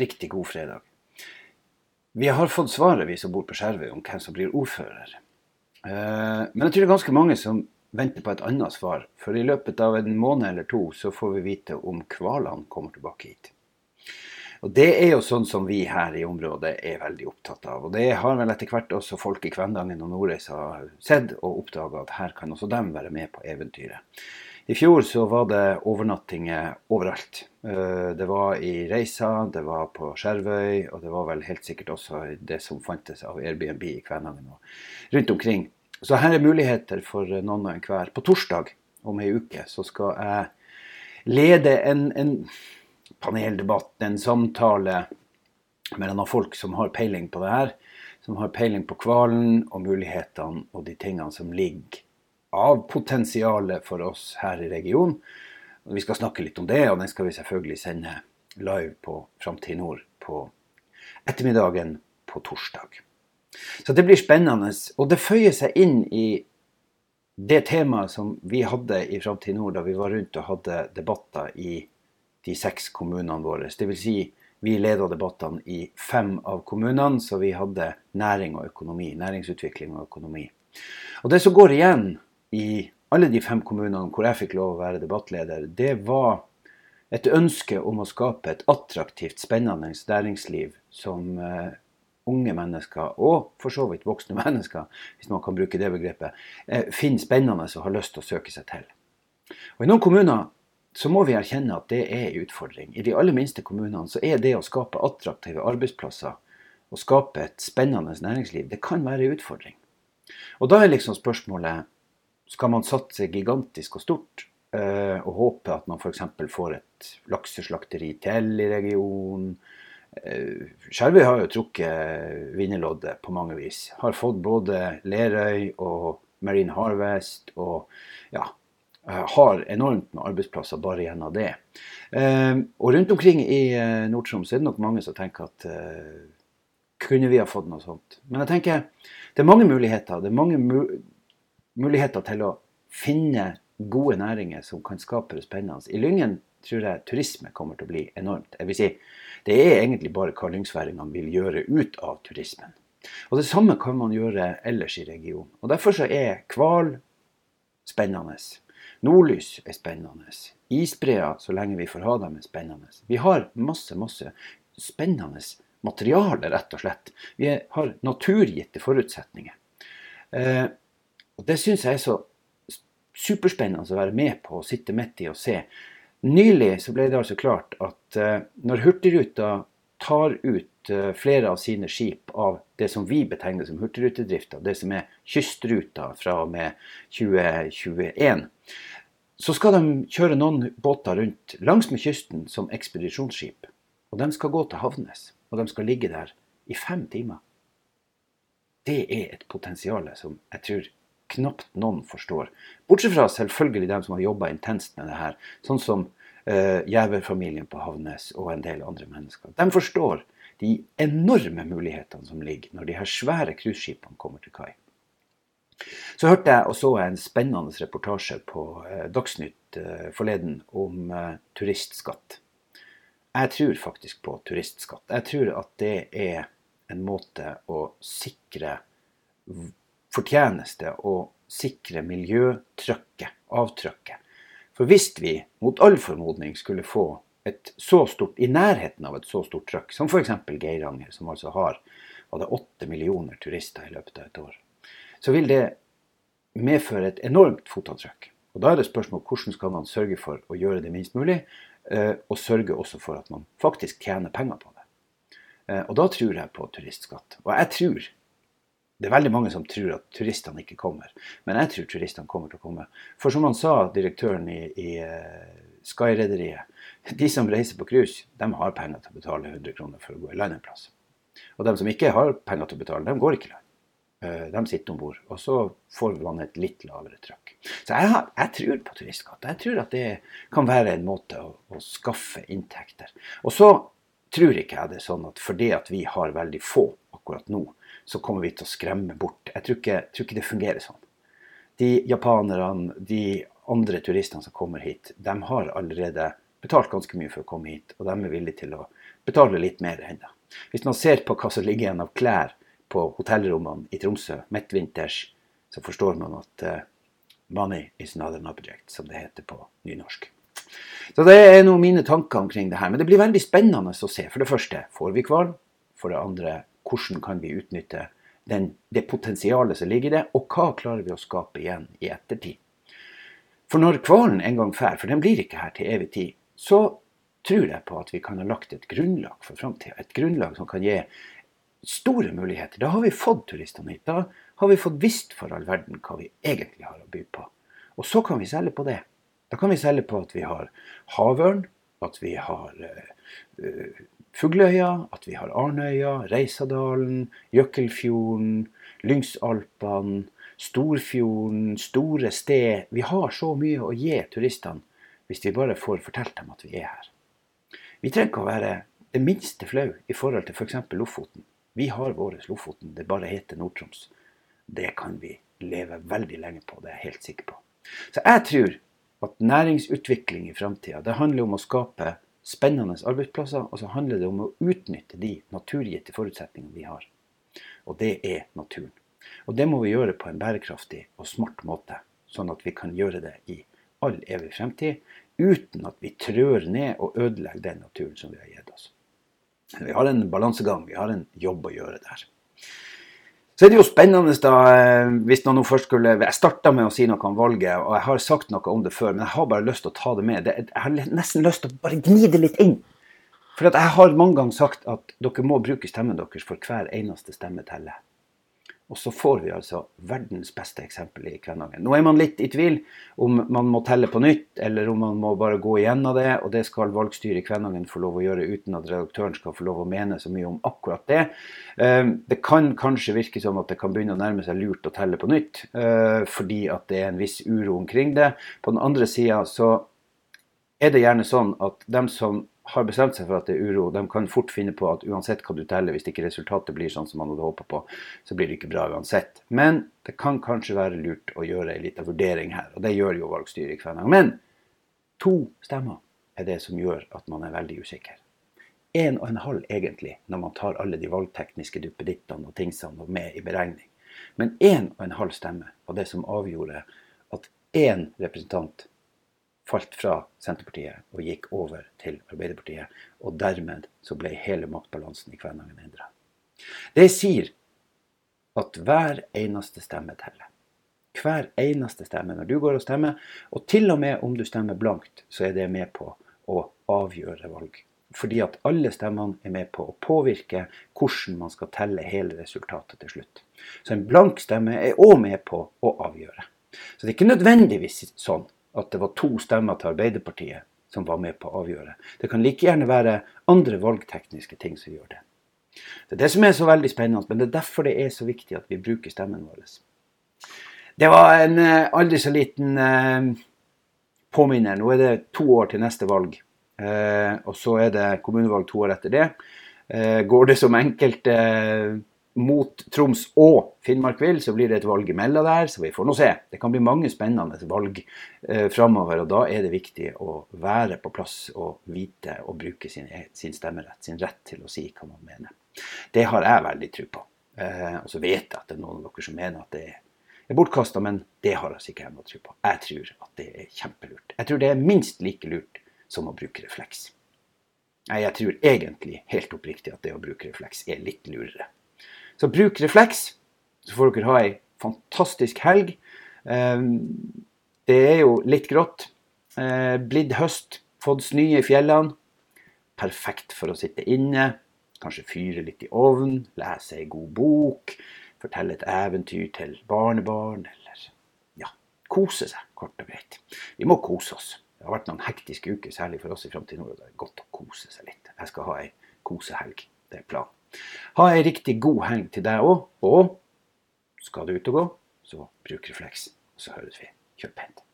riktig god fredag. Vi har fått svaret, vi som bor på Skjervøy, om hvem som blir ordfører. Eh, men jeg tror det er ganske mange som venter på et annet svar. For i løpet av en måned eller to så får vi vite om hvalene kommer tilbake hit. Og Det er jo sånn som vi her i området er veldig opptatt av. Og det har vel etter hvert også folk i Kvendangen og Nordreisa sett og oppdaga at her kan også dem være med på eventyret. I fjor så var det overnattinger overalt. Eh, det var i Reisa, det var på Skjervøy, og det var vel helt sikkert også det som fantes av Airbnb i Kvænangen og rundt omkring. Så her er muligheter for noen og enhver. På torsdag om ei uke så skal jeg lede en, en paneldebatt, en samtale mellom folk som har peiling på det her. Som har peiling på hvalen og mulighetene og de tingene som ligger av potensialet for oss her i regionen. Vi skal snakke litt om det, og den skal vi selvfølgelig sende live på Framtid Nord på ettermiddagen på torsdag. Så det blir spennende. Og det føyer seg inn i det temaet som vi hadde i Framtid Nord da vi var rundt og hadde debatter i de seks kommunene våre. Dvs. Si, vi leda debattene i fem av kommunene, så vi hadde næring og økonomi. Næringsutvikling og økonomi. Og det som går igjen i alle de fem kommunene hvor jeg fikk lov å være debattleder, det var et ønske om å skape et attraktivt, spennende næringsliv som uh, unge mennesker, og for så vidt voksne mennesker, hvis man kan bruke det begrepet, uh, finner spennende og har lyst til å søke seg til. Og I noen kommuner så må vi erkjenne at det er en utfordring. I de aller minste kommunene så er det å skape attraktive arbeidsplasser og skape et spennende næringsliv, det kan være en utfordring. Og da er liksom spørsmålet skal man satse gigantisk og stort uh, og håpe at man f.eks. får et lakseslakteri til i regionen. Uh, Skjervøy har jo trukket vinnerloddet på mange vis. Har fått både Lerøy og Marine Harvest og ja, uh, har enormt med arbeidsplasser bare gjennom det. og rundt omkring i Nord-Troms er det nok mange som tenker at kunne vi ha fått noe sånt? Men jeg tenker det er mange muligheter. Det er mange mu muligheter til å finne gode næringer som kan skape det spennende. I Lyngen tror jeg turisme kommer til å bli enormt. Jeg vil si, Det er egentlig bare hva lyngsværingene vil gjøre ut av turismen. Og Det samme kan man gjøre ellers i regionen. Og Derfor så er hval spennende. Nordlys er spennende. Isbreer, så lenge vi får ha dem, er spennende. Vi har masse, masse spennende materiale, rett og slett. Vi har naturgitte forutsetninger. Eh, og Det syns jeg er så superspennende å være med på og sitte midt i og se. Nylig så ble det altså klart at uh, når Hurtigruta tar ut uh, flere av sine skip av det som vi betegner som hurtigrutedrifta, det som er kystruta fra og med 2021, så skal de kjøre noen båter rundt langsmed kysten som ekspedisjonsskip. Og de skal gå til Havnes, og de skal ligge der i fem timer. Det er et potensial som jeg tror knapt noen forstår. Bortsett fra selvfølgelig dem som har jobba intenst med det her, sånn som uh, Gjæver-familien på Havnes og en del andre mennesker. De forstår de enorme mulighetene som ligger når de her svære cruiseskipene kommer til kai. Så hørte jeg og så en spennende reportasje på uh, Dagsnytt uh, forleden om turistskatt. Jeg tror faktisk på turistskatt. Jeg tror at det er en måte å sikre fortjeneste å sikre miljøtrykket, avtrykket. For hvis vi mot all formodning skulle få et så stort, i nærheten av et så stort trykk, som f.eks. Geiranger, som altså har var det åtte millioner turister i løpet av et år, så vil det medføre et enormt fotavtrykk. Og Da er det spørsmål hvordan skal man sørge for å gjøre det minst mulig, eh, og sørge også for at man faktisk tjener penger på det. Eh, og da tror jeg på turistskatt. Og jeg tror det er veldig mange som tror at turistene ikke kommer. Men jeg tror turistene kommer til å komme. For som han sa, direktøren i, i uh, Sky-rederiet, de som reiser på cruise, de har penger til å betale 100 kroner for å gå i land en plass. Og de som ikke har penger til å betale, de går ikke i land. Uh, de sitter om bord. Og så får man et litt lavere trøkk. Så jeg, har, jeg tror på turistskatt. Jeg tror at det kan være en måte å, å skaffe inntekter. Og så tror ikke jeg det er sånn at fordi at vi har veldig få akkurat nå, så kommer vi til å skremme bort. Jeg tror ikke, tror ikke det fungerer sånn. De japanerne, de andre turistene som kommer hit, de har allerede betalt ganske mye for å komme hit, og de er villige til å betale litt mer ennå. Hvis man ser på hva som ligger igjen av klær på hotellrommene i Tromsø midtvinters, så forstår man at uh, money is not an object, som det heter på nynorsk. Så Det er noen mine tanker omkring det her. Men det blir veldig spennende å se. For det første, får vi hval? For det andre, hvordan kan vi utnytte den, det potensialet som ligger i det? Og hva klarer vi å skape igjen i ettertid? For når hvalen en gang drar, for den blir ikke her til evig tid, så tror jeg på at vi kan ha lagt et grunnlag for framtida. Et grunnlag som kan gi store muligheter. Da har vi fått turistene hit. Da har vi fått visst for all verden hva vi egentlig har å by på. Og så kan vi selge på det. Da kan vi selge på at vi har havørn, at vi har uh, Fugløya, at vi har Arnøya, Reisadalen, Jøkkelfjorden, Lyngsalpene, Storfjorden, Store Sted. Vi har så mye å gi turistene hvis vi bare får fortalt dem at vi er her. Vi trenger ikke å være det minste flau i forhold til f.eks. For Lofoten. Vi har vår Lofoten, det bare heter Nord-Troms. Det kan vi leve veldig lenge på, det er jeg helt sikker på. Så jeg tror at næringsutvikling i framtida det handler om å skape spennende arbeidsplasser, og så handler det om å utnytte de naturgitte forutsetningene vi har. Og det er naturen. Og det må vi gjøre på en bærekraftig og smart måte, sånn at vi kan gjøre det i all evig fremtid, uten at vi trør ned og ødelegger den naturen som vi har gitt oss. Vi har en balansegang, vi har en jobb å gjøre der. Så er det jo spennende, da, eh, hvis noen først skulle Jeg starta med å si noe om valget, og jeg har sagt noe om det før, men jeg har bare lyst til å ta det med. jeg har nesten lyst til å bare gni det litt inn. For jeg har mange ganger sagt at dere må bruke stemmen deres, for hver eneste stemme teller. Og så får vi altså verdens beste eksempel i Kvænangen. Nå er man litt i tvil om man må telle på nytt, eller om man må bare gå igjennom det. Og det skal valgstyret i Kvænangen få lov å gjøre uten at redaktøren skal få lov å mene så mye om akkurat det. Eh, det kan kanskje virke som at det kan begynne å nærme seg lurt å telle på nytt, eh, fordi at det er en viss uro omkring det. På den andre sida så er det gjerne sånn at dem som har bestemt seg for at det er uro, de kan fort finne på at uansett hva du teller, hvis ikke resultatet blir sånn som man hadde håpa på, så blir det ikke bra uansett. Men det kan kanskje være lurt å gjøre en liten vurdering her, og det gjør jo valgstyret i gang. Men to stemmer er det som gjør at man er veldig usikker. Én og en halv egentlig, når man tar alle de valgtekniske duppedittene og tingsene med i beregning. Men én og en halv stemme var det som avgjorde at én representant falt fra Senterpartiet og gikk over til Arbeiderpartiet. Og dermed så ble hele maktbalansen i Kvænangen endra. Det sier at hver eneste stemme teller. Hver eneste stemme når du går og stemmer. Og til og med om du stemmer blankt, så er det med på å avgjøre valg. Fordi at alle stemmene er med på å påvirke hvordan man skal telle hele resultatet til slutt. Så en blank stemme er òg med på å avgjøre. Så det er ikke nødvendigvis sånn at det var to stemmer til Arbeiderpartiet som var med på å avgjøre. Det kan like gjerne være andre valgtekniske ting som gjør det. Det er det som er så veldig spennende, men det er derfor det er så viktig at vi bruker stemmen vår. Det var en eh, aldri så liten eh, påminner. Nå er det to år til neste valg. Eh, og så er det kommunevalg to år etter det. Går det som enkelte mot Troms og Finnmark vil, så blir det et valg imellom der. Så vi får nå se. Det kan bli mange spennende valg eh, framover. Og da er det viktig å være på plass og vite og bruke sin, sin stemmerett, sin rett til å si hva man mener. Det har jeg veldig tro på. Eh, og så vet jeg at det er noen av dere som mener at det er bortkasta, men det har altså ikke jeg noe tro på. Jeg tror at det er kjempelurt. Jeg tror det er minst like lurt som å bruke refleks. Nei, Jeg tror egentlig helt oppriktig at det å bruke refleks er litt lurere. Så bruk refleks, så får dere ha ei fantastisk helg. Ehm, det er jo litt grått. Eh, blitt høst, fått snø i fjellene. Perfekt for å sitte inne. Kanskje fyre litt i ovnen, lese ei god bok, fortelle et eventyr til barnebarn, eller ja, kose seg, kort og greit. Vi må kose oss. Det har vært noen hektiske uker, særlig for oss i Framtid Nord. Det er godt å kose seg litt. Jeg skal ha ei kosehelg. Det er planen. Ha ei riktig god helg til deg òg, og skal du ut og gå, så bruk refleks. Så høres vi. Kjør pent.